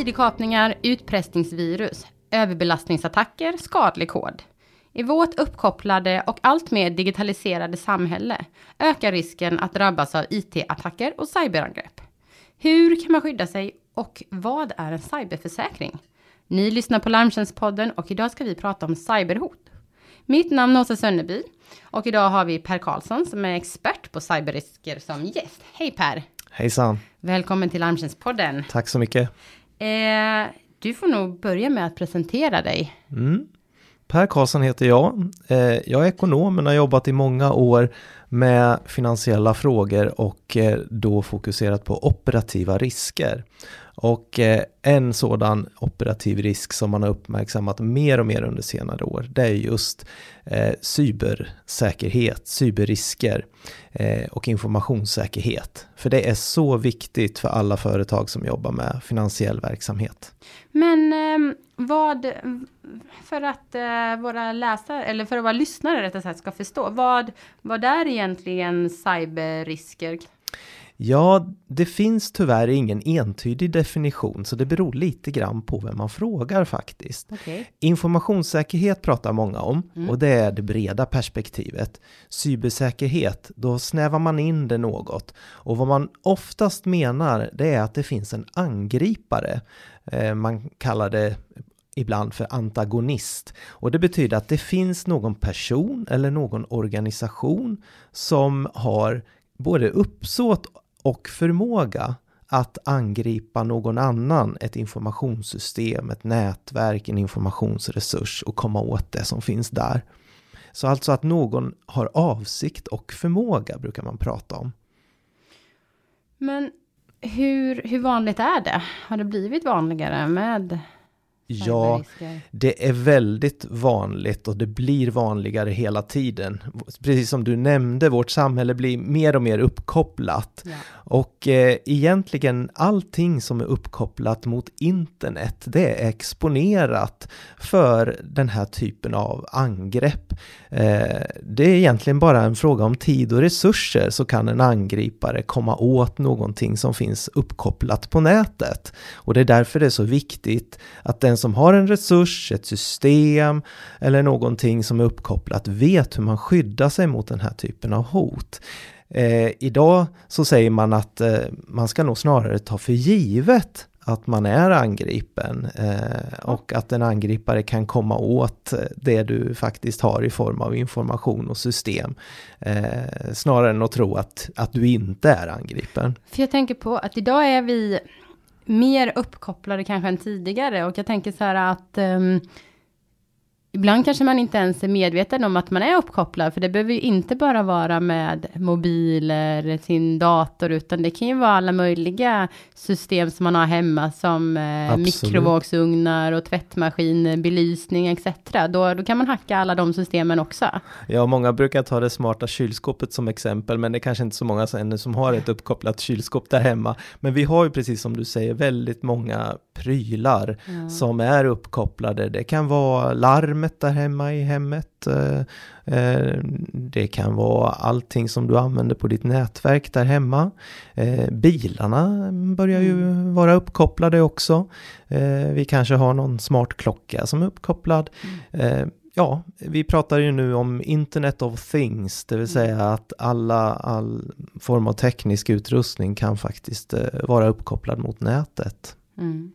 ID-kapningar, utpressningsvirus, överbelastningsattacker, skadlig kod. I vårt uppkopplade och alltmer digitaliserade samhälle ökar risken att drabbas av IT-attacker och cyberangrepp. Hur kan man skydda sig och vad är en cyberförsäkring? Ni lyssnar på Larmtjänstpodden och idag ska vi prata om cyberhot. Mitt namn är Åsa Sönneby och idag har vi Per Karlsson som är expert på cyberrisker som gäst. Hej Per! Hejsan! Välkommen till Larmtjänstpodden. Tack så mycket. Eh, du får nog börja med att presentera dig. Mm. Per Karlsson heter jag. Eh, jag är ekonom men har jobbat i många år med finansiella frågor och eh, då fokuserat på operativa risker. Och eh, en sådan operativ risk som man har uppmärksammat mer och mer under senare år, det är just eh, cybersäkerhet, cyberrisker och informationssäkerhet. För det är så viktigt för alla företag som jobbar med finansiell verksamhet. Men ehm, vad, för att våra läsare, eller för att våra lyssnare rättare sagt ska förstå, vad, vad är egentligen cyberrisker? Ja, det finns tyvärr ingen entydig definition så det beror lite grann på vem man frågar faktiskt. Okay. Informationssäkerhet pratar många om mm. och det är det breda perspektivet. Cybersäkerhet, då snävar man in det något och vad man oftast menar det är att det finns en angripare. Eh, man kallar det ibland för antagonist. Och det betyder att det finns någon person eller någon organisation som har både uppsåt och förmåga att angripa någon annan, ett informationssystem, ett nätverk, en informationsresurs och komma åt det som finns där. Så alltså att någon har avsikt och förmåga brukar man prata om. Men hur, hur vanligt är det? Har det blivit vanligare med Ja, det är väldigt vanligt och det blir vanligare hela tiden. Precis som du nämnde, vårt samhälle blir mer och mer uppkopplat. Ja. Och eh, egentligen allting som är uppkopplat mot internet, det är exponerat för den här typen av angrepp. Eh, det är egentligen bara en fråga om tid och resurser så kan en angripare komma åt någonting som finns uppkopplat på nätet. Och det är därför det är så viktigt att den som har en resurs, ett system eller någonting som är uppkopplat vet hur man skyddar sig mot den här typen av hot. Eh, idag så säger man att eh, man ska nog snarare ta för givet att man är angripen eh, och att en angripare kan komma åt eh, det du faktiskt har i form av information och system. Eh, snarare än att tro att, att du inte är angripen. För jag tänker på att idag är vi mer uppkopplade kanske än tidigare. Och jag tänker så här att um, Ibland kanske man inte ens är medveten om att man är uppkopplad, för det behöver ju inte bara vara med mobiler, sin dator, utan det kan ju vara alla möjliga system som man har hemma, som eh, mikrovågsugnar och tvättmaskin, belysning etc. Då, då kan man hacka alla de systemen också. Ja, många brukar ta det smarta kylskåpet som exempel, men det är kanske inte så många ännu som har ett uppkopplat kylskåp där hemma. Men vi har ju precis som du säger väldigt många prylar ja. som är uppkopplade. Det kan vara larmet där hemma i hemmet. Eh, eh, det kan vara allting som du använder på ditt nätverk där hemma. Eh, bilarna börjar ju mm. vara uppkopplade också. Vi kanske har någon smart klocka som är uppkopplad. Mm. Ja, vi pratar ju nu om Internet of Things, det vill mm. säga att alla, all form av teknisk utrustning kan faktiskt vara uppkopplad mot nätet. Mm.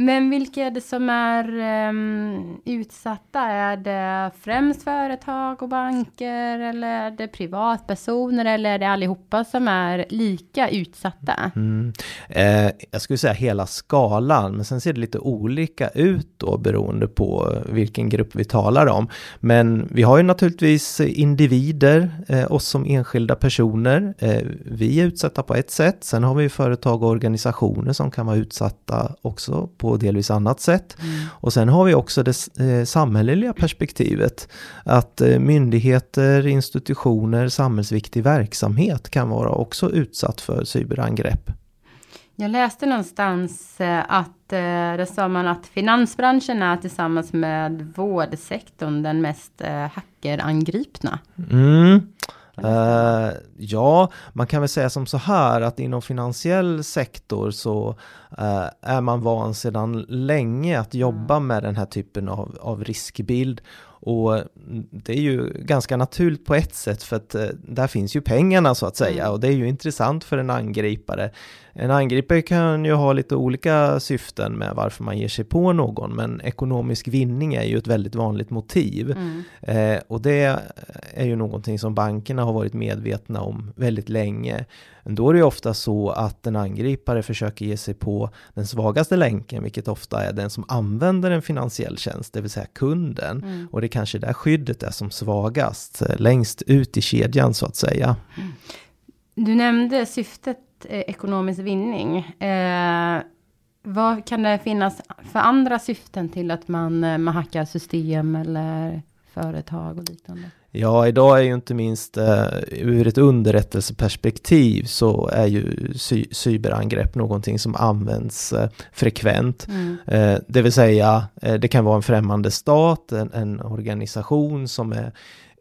Men vilka är det som är um, utsatta? Är det främst företag och banker eller är det privatpersoner eller är det allihopa som är lika utsatta? Mm. Eh, jag skulle säga hela skalan, men sen ser det lite olika ut då beroende på vilken grupp vi talar om. Men vi har ju naturligtvis individer, eh, oss som enskilda personer. Eh, vi är utsatta på ett sätt, sen har vi företag och organisationer som kan vara utsatta också på delvis annat sätt. Mm. Och sen har vi också det eh, samhälleliga perspektivet. Att eh, myndigheter, institutioner, samhällsviktig verksamhet kan vara också utsatt för cyberangrepp. Jag läste någonstans eh, att eh, det sa man att finansbranschen är tillsammans med vårdsektorn den mest eh, hackerangripna. Mm. Uh, ja, man kan väl säga som så här att inom finansiell sektor så uh, är man van sedan länge att jobba mm. med den här typen av, av riskbild. Och det är ju ganska naturligt på ett sätt för att uh, där finns ju pengarna så att säga mm. och det är ju intressant för en angripare. En angripare kan ju ha lite olika syften med varför man ger sig på någon, men ekonomisk vinning är ju ett väldigt vanligt motiv. Mm. Eh, och det är ju någonting som bankerna har varit medvetna om väldigt länge. Då är det ofta så att en angripare försöker ge sig på den svagaste länken, vilket ofta är den som använder en finansiell tjänst, det vill säga kunden. Mm. Och det är kanske där skyddet är som svagast, eh, längst ut i kedjan så att säga. Mm. Du nämnde syftet eh, ekonomisk vinning. Eh, vad kan det finnas för andra syften till att man, eh, man hackar system eller företag och liknande? Ja, idag är ju inte minst eh, ur ett underrättelseperspektiv så är ju cy cyberangrepp någonting som används eh, frekvent. Mm. Eh, det vill säga, eh, det kan vara en främmande stat, en, en organisation som är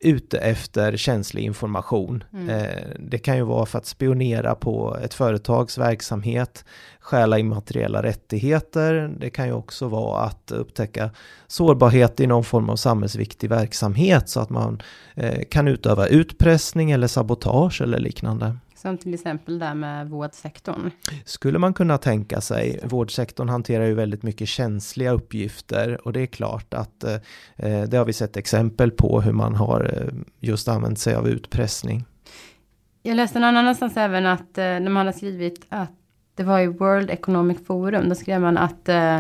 ute efter känslig information. Mm. Eh, det kan ju vara för att spionera på ett företags verksamhet, stjäla immateriella rättigheter. Det kan ju också vara att upptäcka sårbarhet i någon form av samhällsviktig verksamhet så att man eh, kan utöva utpressning eller sabotage eller liknande. Som till exempel där med vårdsektorn. Skulle man kunna tänka sig. Vårdsektorn hanterar ju väldigt mycket känsliga uppgifter och det är klart att eh, det har vi sett exempel på hur man har eh, just använt sig av utpressning. Jag läste någon annanstans även att eh, när man har skrivit att det var i World Economic Forum, då skrev man att eh,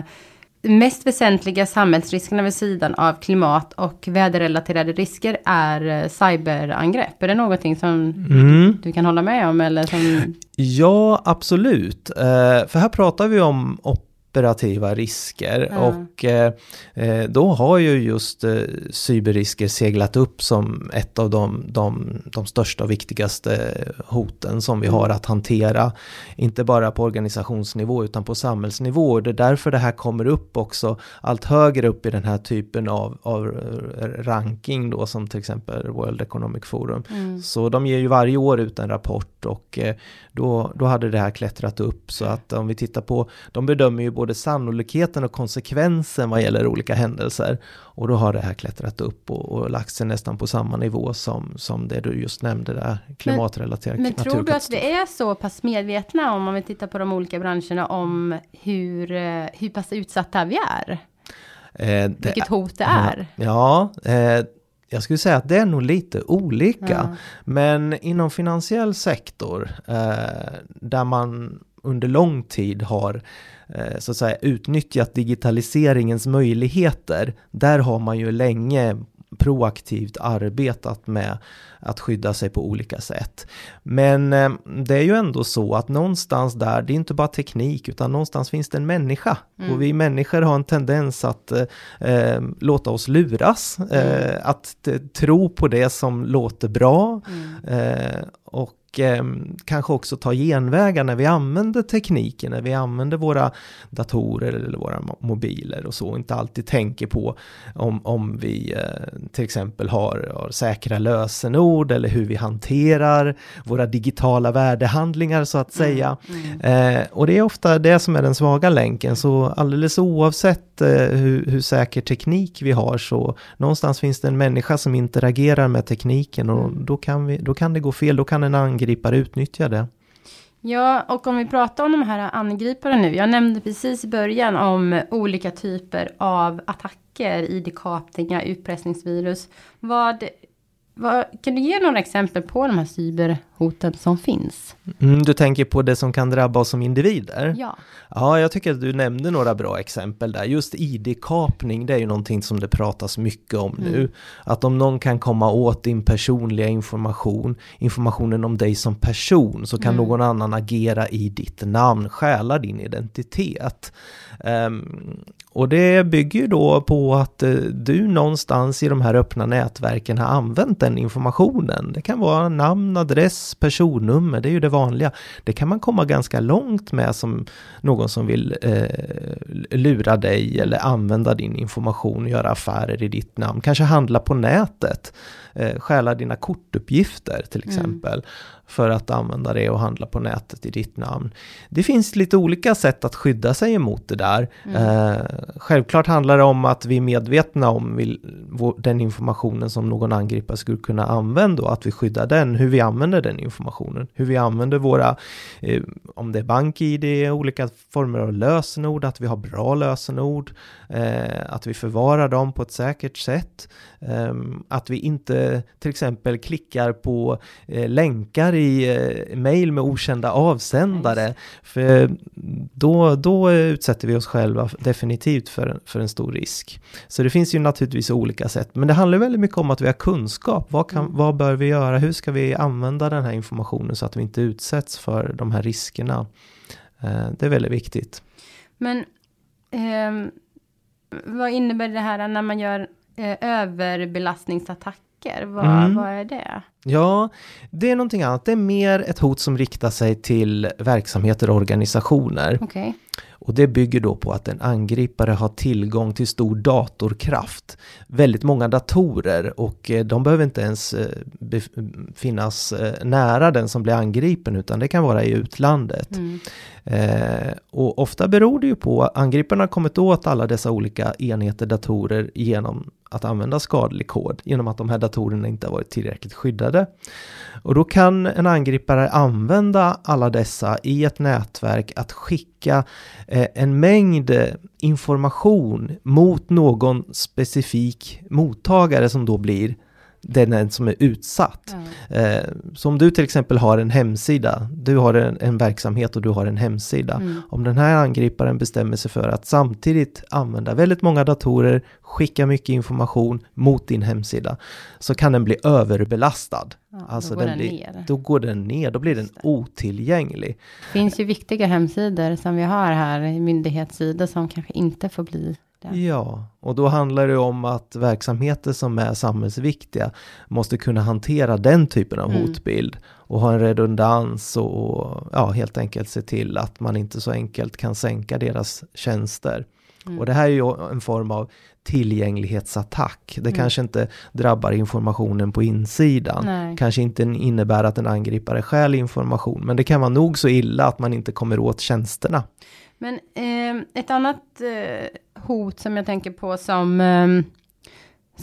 mest väsentliga samhällsriskerna vid sidan av klimat och väderrelaterade risker är eh, cyberangrepp. Är det någonting som mm. du kan hålla med om? Eller som... Ja, absolut. Uh, för här pratar vi om operativa risker ja. och eh, eh, då har ju just eh, cyberrisker seglat upp som ett av de, de, de största och viktigaste hoten som vi mm. har att hantera. Inte bara på organisationsnivå utan på samhällsnivå. Det är därför det här kommer upp också allt högre upp i den här typen av, av ranking då som till exempel World Economic Forum. Mm. Så de ger ju varje år ut en rapport och eh, då, då hade det här klättrat upp så att om vi tittar på, de bedömer ju både sannolikheten och konsekvensen vad gäller olika händelser. Och då har det här klättrat upp och, och lagt sig nästan på samma nivå som, som det du just nämnde där, klimatrelaterat Men, men tror du att vi är så pass medvetna om, om vi tittar på de olika branscherna, om hur, eh, hur pass utsatta vi är? Eh, det, Vilket hot det är? Ja, eh, jag skulle säga att det är nog lite olika. Ja. Men inom finansiell sektor, eh, där man under lång tid har så att säga utnyttjat digitaliseringens möjligheter, där har man ju länge proaktivt arbetat med att skydda sig på olika sätt. Men eh, det är ju ändå så att någonstans där, det är inte bara teknik, utan någonstans finns det en människa. Mm. Och vi människor har en tendens att eh, eh låta oss luras, eh, mm. att tro på det som låter bra. Mm. Eh, och och eh, kanske också ta genvägar när vi använder tekniken, när vi använder våra datorer eller våra mobiler och så, inte alltid tänker på om, om vi eh, till exempel har, har, säkra lösenord eller hur vi hanterar våra digitala värdehandlingar så att mm, säga. Mm, mm. Eh, och det är ofta det som är den svaga länken, så alldeles oavsett eh, hur, hur säker teknik vi har så någonstans finns det en människa som interagerar med tekniken och mm. då, kan vi, då kan det gå fel, då kan en angripare utnyttja det. Ja, och om vi pratar om de här angripare nu. Jag nämnde precis i början om olika typer av attacker, id-kapningar, utpressningsvirus. Vad vad, kan du ge några exempel på de här cyberhoten som finns? Mm, du tänker på det som kan drabba oss som individer? Ja. Ja, jag tycker att du nämnde några bra exempel där. Just id-kapning, det är ju någonting som det pratas mycket om mm. nu. Att om någon kan komma åt din personliga information, informationen om dig som person, så kan mm. någon annan agera i ditt namn, stjäla din identitet. Um, och det bygger ju då på att eh, du någonstans i de här öppna nätverken har använt den den informationen. Det kan vara namn, adress, personnummer, det är ju det vanliga. Det kan man komma ganska långt med som någon som vill eh, lura dig eller använda din information och göra affärer i ditt namn. Kanske handla på nätet, eh, stjäla dina kortuppgifter till mm. exempel. Mm för att använda det och handla på nätet i ditt namn. Det finns lite olika sätt att skydda sig emot det där. Mm. Eh, självklart handlar det om att vi är medvetna om vill, den informationen som någon angripare skulle kunna använda och att vi skyddar den, hur vi använder den informationen, hur vi använder våra, eh, om det är bank-id, olika former av lösenord, att vi har bra lösenord, eh, att vi förvarar dem på ett säkert sätt, ehm, att vi inte till exempel klickar på eh, länkar i eh, mail med okända avsändare. Nice. För då, då utsätter vi oss själva definitivt för, för en stor risk. Så det finns ju naturligtvis olika sätt, men det handlar väldigt mycket om att vi har kunskap. Vad, kan, mm. vad bör vi göra? Hur ska vi använda den här informationen så att vi inte utsätts för de här riskerna? Eh, det är väldigt viktigt. Men eh, vad innebär det här när man gör eh, överbelastningsattacker? Vad, mm. vad är det? Ja, det är någonting annat. Det är mer ett hot som riktar sig till verksamheter och organisationer. Okay. Och det bygger då på att en angripare har tillgång till stor datorkraft. Väldigt många datorer och eh, de behöver inte ens eh, finnas eh, nära den som blir angripen utan det kan vara i utlandet. Mm. Eh, och ofta beror det ju på att angriparna har kommit åt alla dessa olika enheter datorer genom att använda skadlig kod, genom att de här datorerna inte har varit tillräckligt skyddade. Och då kan en angripare använda alla dessa i ett nätverk att skicka eh, en mängd eh, information mot någon specifik mottagare som då blir den som är utsatt. Mm. Eh, så om du till exempel har en hemsida, du har en, en verksamhet och du har en hemsida. Mm. Om den här angriparen bestämmer sig för att samtidigt använda väldigt många datorer, skicka mycket information mot din hemsida, så kan den bli överbelastad. Ja, alltså då, går den blir, ner. då går den ner, då blir den otillgänglig. Det finns ju viktiga hemsidor som vi har här, myndighetssidor som kanske inte får bli Ja, och då handlar det om att verksamheter som är samhällsviktiga måste kunna hantera den typen av mm. hotbild och ha en redundans och ja, helt enkelt se till att man inte så enkelt kan sänka deras tjänster. Mm. Och det här är ju en form av tillgänglighetsattack. Det mm. kanske inte drabbar informationen på insidan. Nej. Kanske inte innebär att en angripare stjäl information, men det kan vara nog så illa att man inte kommer åt tjänsterna. Men eh, ett annat eh, hot som jag tänker på som, eh,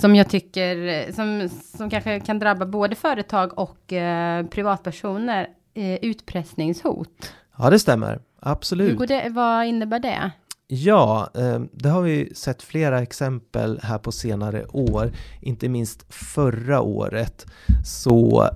som jag tycker, som, som kanske kan drabba både företag och eh, privatpersoner, eh, utpressningshot. Ja, det stämmer. Absolut. Det, vad innebär det? Ja, eh, det har vi sett flera exempel här på senare år. Inte minst förra året så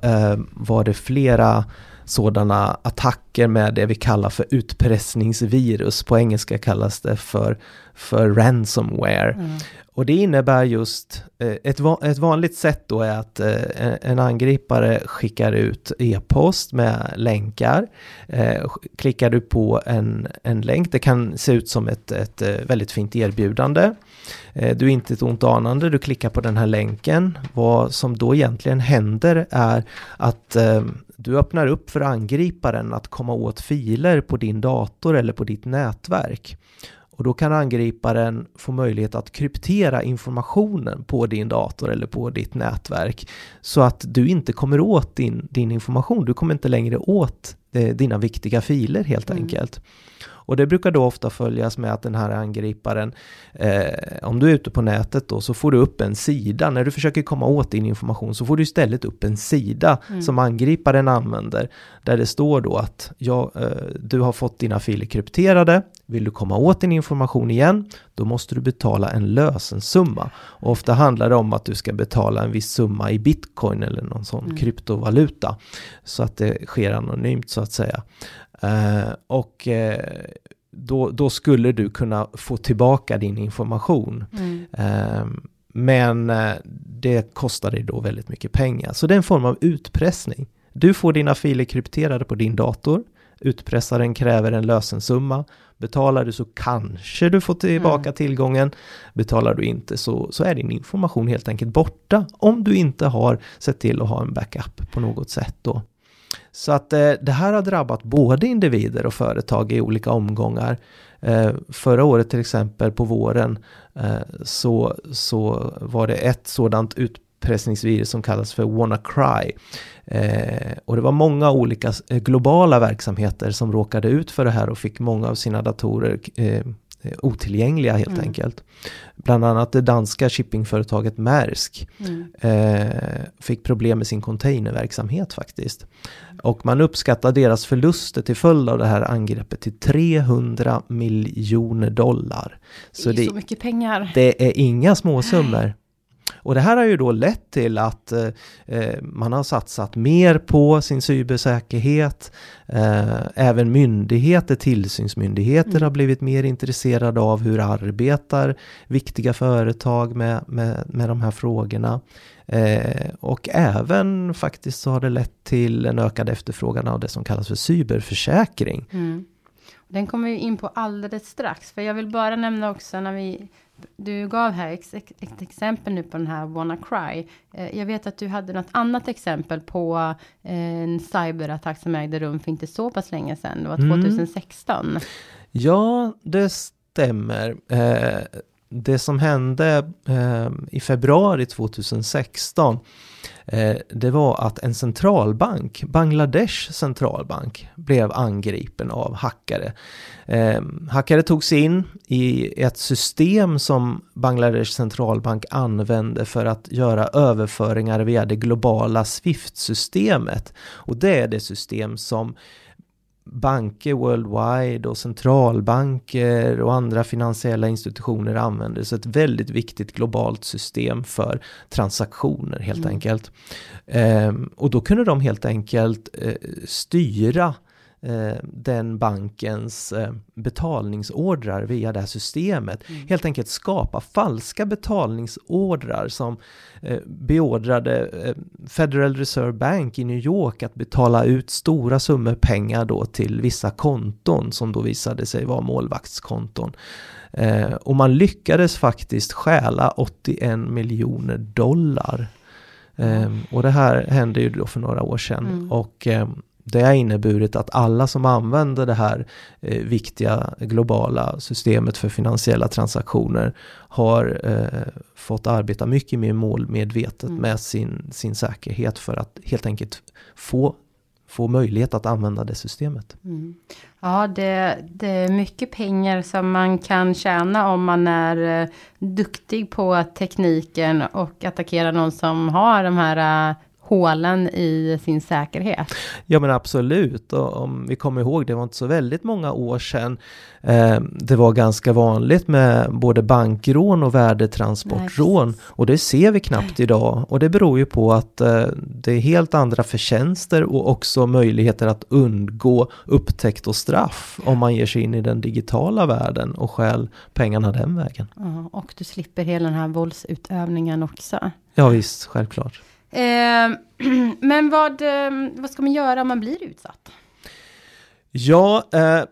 var det flera sådana attacker med det vi kallar för utpressningsvirus. På engelska kallas det för, för ransomware. Mm. Och det innebär just, eh, ett, ett vanligt sätt då är att eh, en angripare skickar ut e-post med länkar. Eh, klickar du på en, en länk, det kan se ut som ett, ett väldigt fint erbjudande. Du är inte ett ont anande, du klickar på den här länken. Vad som då egentligen händer är att du öppnar upp för angriparen att komma åt filer på din dator eller på ditt nätverk. Och då kan angriparen få möjlighet att kryptera informationen på din dator eller på ditt nätverk så att du inte kommer åt din, din information. Du kommer inte längre åt eh, dina viktiga filer helt mm. enkelt. Och det brukar då ofta följas med att den här angriparen, eh, om du är ute på nätet då, så får du upp en sida. När du försöker komma åt din information så får du istället upp en sida mm. som angriparen använder. Där det står då att ja, eh, du har fått dina filer krypterade. Vill du komma åt din information igen, då måste du betala en lösensumma. Och ofta handlar det om att du ska betala en viss summa i bitcoin eller någon sån mm. kryptovaluta. Så att det sker anonymt så att säga. Uh, och uh, då, då, skulle du kunna få tillbaka din information. Mm. Uh, men det kostar dig då väldigt mycket pengar. Så det är en form av utpressning. Du får dina filer krypterade på din dator. Utpressaren kräver en lösensumma. Betalar du så kanske du får tillbaka mm. tillgången. Betalar du inte så, så är din information helt enkelt borta. Om du inte har sett till att ha en backup på något sätt då. Så att eh, det här har drabbat både individer och företag i olika omgångar. Eh, förra året till exempel på våren eh, så, så var det ett sådant utpressningsvirus som kallas för WannaCry. Eh, och det var många olika globala verksamheter som råkade ut för det här och fick många av sina datorer Eh, otillgängliga helt mm. enkelt. Bland annat det danska shippingföretaget Maersk mm. eh, fick problem med sin containerverksamhet faktiskt. Och man uppskattar deras förluster till följd av det här angreppet till 300 miljoner dollar. Så det är det, så mycket pengar. Det är inga småsummor. Och det här har ju då lett till att eh, eh, man har satsat mer på sin cybersäkerhet. Eh, även myndigheter, tillsynsmyndigheter mm. har blivit mer intresserade av hur arbetar viktiga företag med, med, med de här frågorna. Eh, och även faktiskt så har det lett till en ökad efterfrågan av det som kallas för cyberförsäkring. Mm. Den kommer vi in på alldeles strax, för jag vill bara nämna också när vi du gav här ett, exempel nu på den här WannaCry. Eh, jag vet att du hade något annat exempel på eh, en cyberattack som ägde rum för inte så pass länge sedan. Det var 2016. Mm. Ja, det stämmer. Eh, det som hände eh, i februari 2016 eh, det var att en centralbank, Bangladesh centralbank, blev angripen av hackare. Eh, hackare tog sig in i ett system som Bangladesh centralbank använde för att göra överföringar via det globala Swift-systemet. Och det är det system som banker worldwide och centralbanker och andra finansiella institutioner använder. Så ett väldigt viktigt globalt system för transaktioner helt mm. enkelt. Um, och då kunde de helt enkelt uh, styra Eh, den bankens eh, betalningsordrar via det här systemet. Mm. Helt enkelt skapa falska betalningsordrar som eh, beordrade Federal Reserve Bank i New York att betala ut stora summor pengar då till vissa konton som då visade sig vara målvaktskonton. och man lyckades faktiskt stjäla 81 miljoner dollar. Mm. och det här hände ju då för några år sedan. Mm. Och det har inneburit att alla som använder det här eh, viktiga globala systemet för finansiella transaktioner har eh, fått arbeta mycket mer målmedvetet mm. med sin, sin säkerhet för att helt enkelt få få möjlighet att använda det systemet. Mm. Ja, det, det, är mycket pengar som man kan tjäna om man är eh, duktig på tekniken och attackerar någon som har de här eh, hålen i sin säkerhet. Ja men absolut, och om vi kommer ihåg, det var inte så väldigt många år sedan eh, det var ganska vanligt med både bankrån och värdetransportrån nice. och det ser vi knappt idag och det beror ju på att eh, det är helt andra förtjänster och också möjligheter att undgå upptäckt och straff om man ger sig in i den digitala världen och stjäl pengarna den vägen. Ja, och du slipper hela den här våldsutövningen också. Ja visst, självklart. Eh, men vad, eh, vad ska man göra om man blir utsatt? Ja, eh,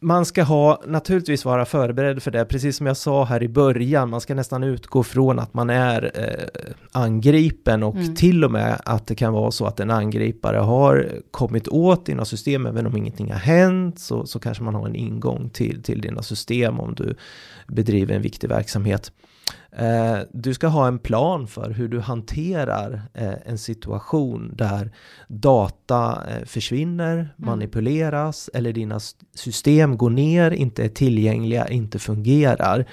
man ska ha, naturligtvis vara förberedd för det, precis som jag sa här i början, man ska nästan utgå från att man är eh, angripen och mm. till och med att det kan vara så att en angripare har kommit åt dina system, även om ingenting har hänt, så, så kanske man har en ingång till, till dina system om du bedriver en viktig verksamhet. Eh, du ska ha en plan för hur du hanterar eh, en situation där data eh, försvinner, mm. manipuleras eller dina system går ner, inte är tillgängliga, inte fungerar.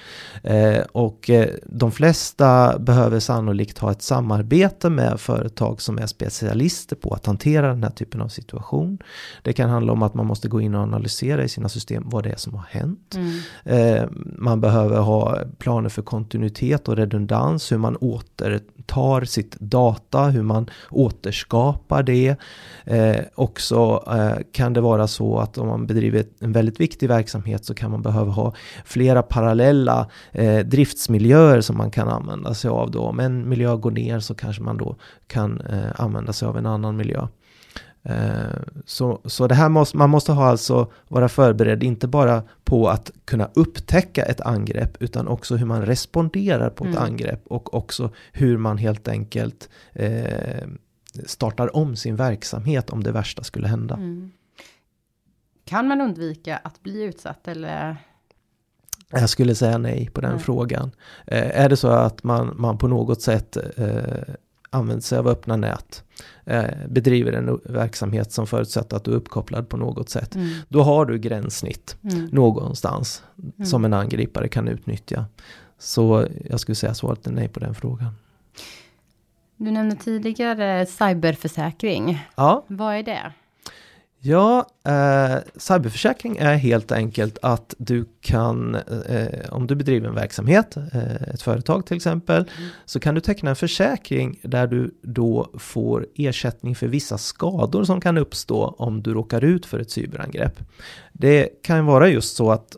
Och de flesta behöver sannolikt ha ett samarbete med företag som är specialister på att hantera den här typen av situation. Det kan handla om att man måste gå in och analysera i sina system vad det är som har hänt. Mm. Man behöver ha planer för kontinuitet kontinuitet och redundans, hur man återtar sitt data, hur man återskapar det. Eh, också eh, kan det vara så att om man bedriver en väldigt viktig verksamhet så kan man behöva ha flera parallella eh, driftsmiljöer som man kan använda sig av då. Om en miljö går ner så kanske man då kan eh, använda sig av en annan miljö. Eh, så, så det här måste, man måste ha alltså vara förberedd, inte bara på att kunna upptäcka ett angrepp, utan också hur man responderar på ett mm. angrepp och också hur man helt enkelt eh, startar om sin verksamhet om det värsta skulle hända. Mm. Kan man undvika att bli utsatt eller? Jag skulle säga nej på den nej. frågan. Eh, är det så att man, man på något sätt eh, använder sig av öppna nät, bedriver en verksamhet som förutsätter att du är uppkopplad på något sätt, mm. då har du gränssnitt mm. någonstans mm. som en angripare kan utnyttja. Så jag skulle säga svaret är nej på den frågan. Du nämnde tidigare cyberförsäkring. Ja. Vad är det? Ja, eh, cyberförsäkring är helt enkelt att du kan, eh, om du bedriver en verksamhet, eh, ett företag till exempel, mm. så kan du teckna en försäkring där du då får ersättning för vissa skador som kan uppstå om du råkar ut för ett cyberangrepp. Det kan vara just så att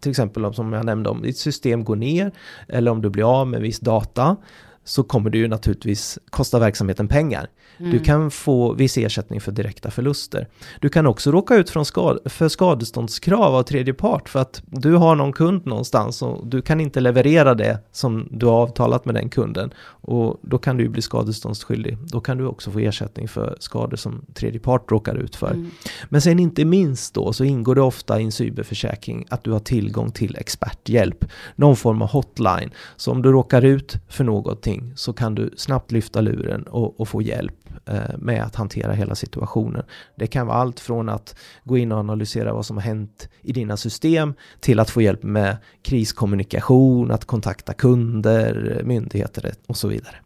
till exempel som jag nämnde om ditt system går ner eller om du blir av med viss data så kommer det ju naturligtvis kosta verksamheten pengar. Mm. Du kan få viss ersättning för direkta förluster. Du kan också råka ut från skad för skadeståndskrav av tredje part för att du har någon kund någonstans och du kan inte leverera det som du har avtalat med den kunden. Och då kan du bli skadeståndsskyldig. Då kan du också få ersättning för skador som tredje part råkar ut för. Mm. Men sen inte minst då så ingår det ofta i en cyberförsäkring att du har tillgång till experthjälp. Någon form av hotline. Så om du råkar ut för någonting så kan du snabbt lyfta luren och, och få hjälp med att hantera hela situationen. Det kan vara allt från att gå in och analysera vad som har hänt i dina system till att få hjälp med kriskommunikation, att kontakta kunder, myndigheter och så vidare.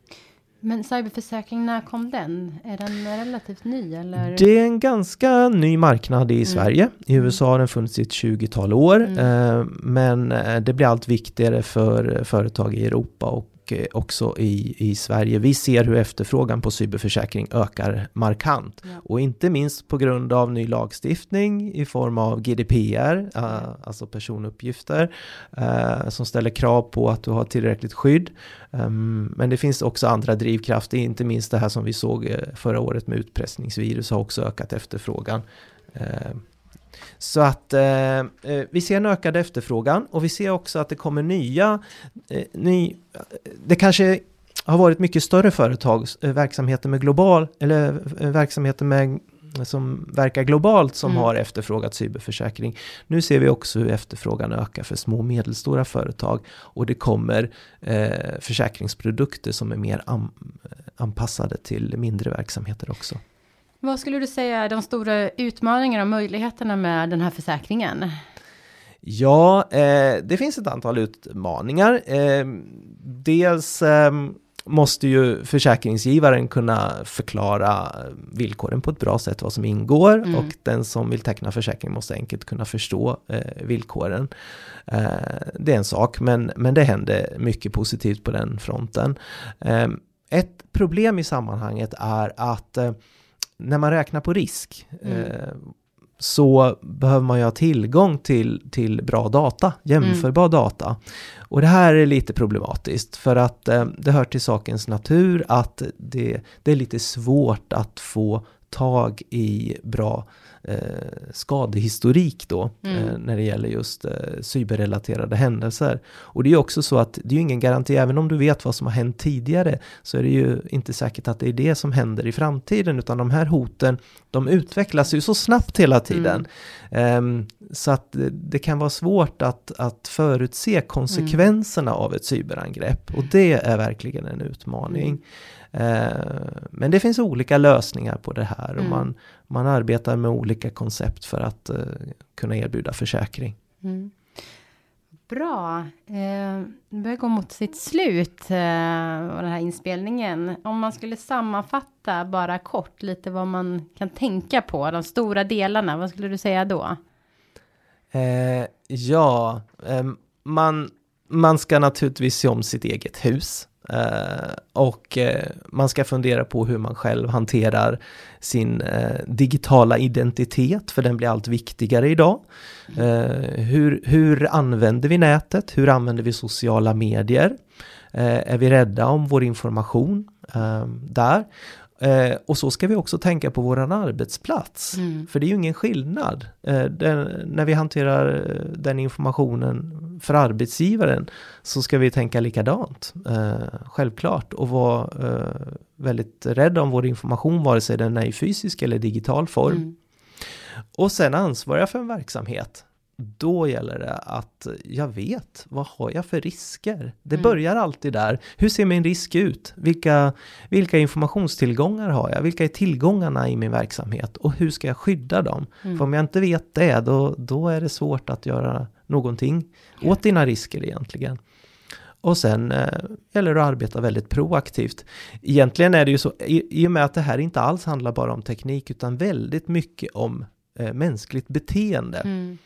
Men cyberförsäkring, när kom den? Är den relativt ny eller? Det är en ganska ny marknad i mm. Sverige. I mm. USA har den funnits i ett 20-tal år. Mm. Eh, men eh, det blir allt viktigare för företag i Europa och och eh, också i, i Sverige. Vi ser hur efterfrågan på cyberförsäkring ökar markant. Ja. Och inte minst på grund av ny lagstiftning i form av GDPR, uh, eh, alltså personuppgifter, uh, som ställer krav på att du har tillräckligt skydd. Um, men det finns också andra drivkrafter, inte minst det här som vi såg förra året med utpressningsvirus har också ökat efterfrågan. Uh, så att eh, eh, vi ser en ökad efterfrågan och vi ser också att det kommer nya, eh, ny, det kanske har varit mycket större företag, eh, verksamheter med global, eller eh, verksamheter med som verkar globalt som mm. har efterfrågat cyberförsäkring. Nu ser vi också hur efterfrågan ökar för små och medelstora företag och det kommer eh, försäkringsprodukter som är mer an, anpassade till mindre verksamheter också. Vad skulle du säga är de stora utmaningarna och möjligheterna med den här försäkringen? Ja, eh, det finns ett antal utmaningar. Eh, dels eh, måste ju försäkringsgivaren kunna förklara villkoren på ett bra sätt, vad som ingår mm. och den som vill teckna försäkring måste enkelt kunna förstå eh, villkoren. Eh, det är en sak, men, men det händer mycket positivt på den fronten. Eh, ett problem i sammanhanget är att när man räknar på risk mm. eh, så behöver man ju ha tillgång till, till bra data, jämförbar mm. data. Och det här är lite problematiskt för att eh, det hör till sakens natur att det, det är lite svårt att få tag i bra skadehistorik då mm. eh, när det gäller just eh, cyberrelaterade händelser. Och det är också så att det är ju ingen garanti, även om du vet vad som har hänt tidigare så är det ju inte säkert att det är det som händer i framtiden utan de här hoten de utvecklas ju så snabbt hela tiden. Mm. Eh, så att det kan vara svårt att, att förutse konsekvenserna mm. av ett cyberangrepp och det är verkligen en utmaning. Eh, men det finns olika lösningar på det här och mm. man, man arbetar med olika koncept för att uh, kunna erbjuda försäkring. Mm. Bra. Eh, det börjar gå mot sitt slut, eh, den här inspelningen. Om man skulle sammanfatta bara kort lite vad man kan tänka på, de stora delarna, vad skulle du säga då? Eh, ja, eh, man, man ska naturligtvis se om sitt eget hus. Eh, och eh, man ska fundera på hur man själv hanterar sin eh, digitala identitet, för den blir allt viktigare idag. hur, hur använder vi nätet? Hur använder vi sociala medier? är vi rädda om vår information där? Eh, och så ska vi också tänka på våran arbetsplats. Mm. För det är ju ingen skillnad. Eh, den, när vi hanterar eh, den informationen för arbetsgivaren så ska vi tänka likadant. Eh, självklart. Och vara eh, väldigt rädda om vår information vare sig den är i fysisk eller digital form. Mm. Och sen ansvariga för en verksamhet då gäller det att jag vet, vad har jag för risker? Det mm. börjar alltid där. Hur ser min risk ut? Vilka, vilka informationstillgångar har jag? Vilka är tillgångarna i min verksamhet? Och hur ska jag skydda dem? Mm. För om jag inte vet det, då, då är det svårt att göra någonting åt dina risker egentligen. Och sen eh, gäller det att arbeta väldigt proaktivt. Egentligen är det ju så, i, i och med att det här inte alls handlar bara om teknik, utan väldigt mycket om eh, mänskligt beteende. Mm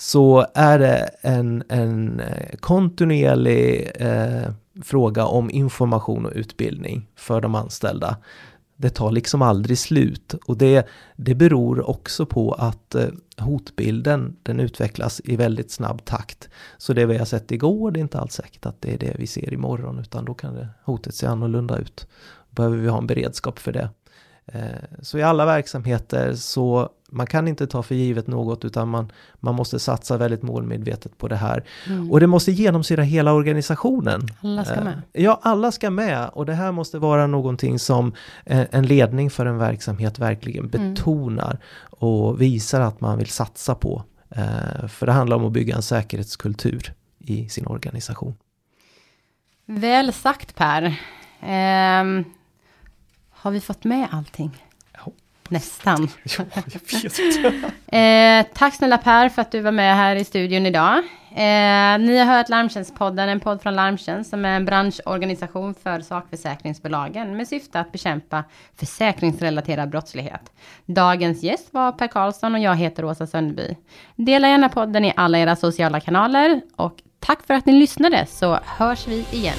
så är det en, en eh, kontinuerlig eh, fråga om information och utbildning för de anställda. Det tar liksom aldrig slut och det, det beror också på att eh, hotbilden den utvecklas i väldigt snabb takt. Så det vi har sett igår, det är inte alls säkert att det är det vi ser imorgon utan då kan det, hotet se annorlunda ut. Behöver vi ha en beredskap för det. Eh, så i alla verksamheter så man kan inte ta för givet något utan man, man måste satsa väldigt målmedvetet på det här. Mm. Och det måste genomsyra hela organisationen. Alla ska med. Eh, ja, alla ska med och det här måste vara någonting som en ledning för en verksamhet verkligen mm. betonar och visar att man vill satsa på. Eh, för det handlar om att bygga en säkerhetskultur i sin organisation. Väl sagt Per. Um har vi fått med allting? Nästan. Ja, jag eh, tack snälla Per för att du var med här i studion idag. Eh, ni har hört Larmtjänstpodden, en podd från Larmtjänst som är en branschorganisation för sakförsäkringsbolagen med syfte att bekämpa försäkringsrelaterad brottslighet. Dagens gäst var Per Karlsson och jag heter Åsa Sundby. Dela gärna podden i alla era sociala kanaler och tack för att ni lyssnade så hörs vi igen.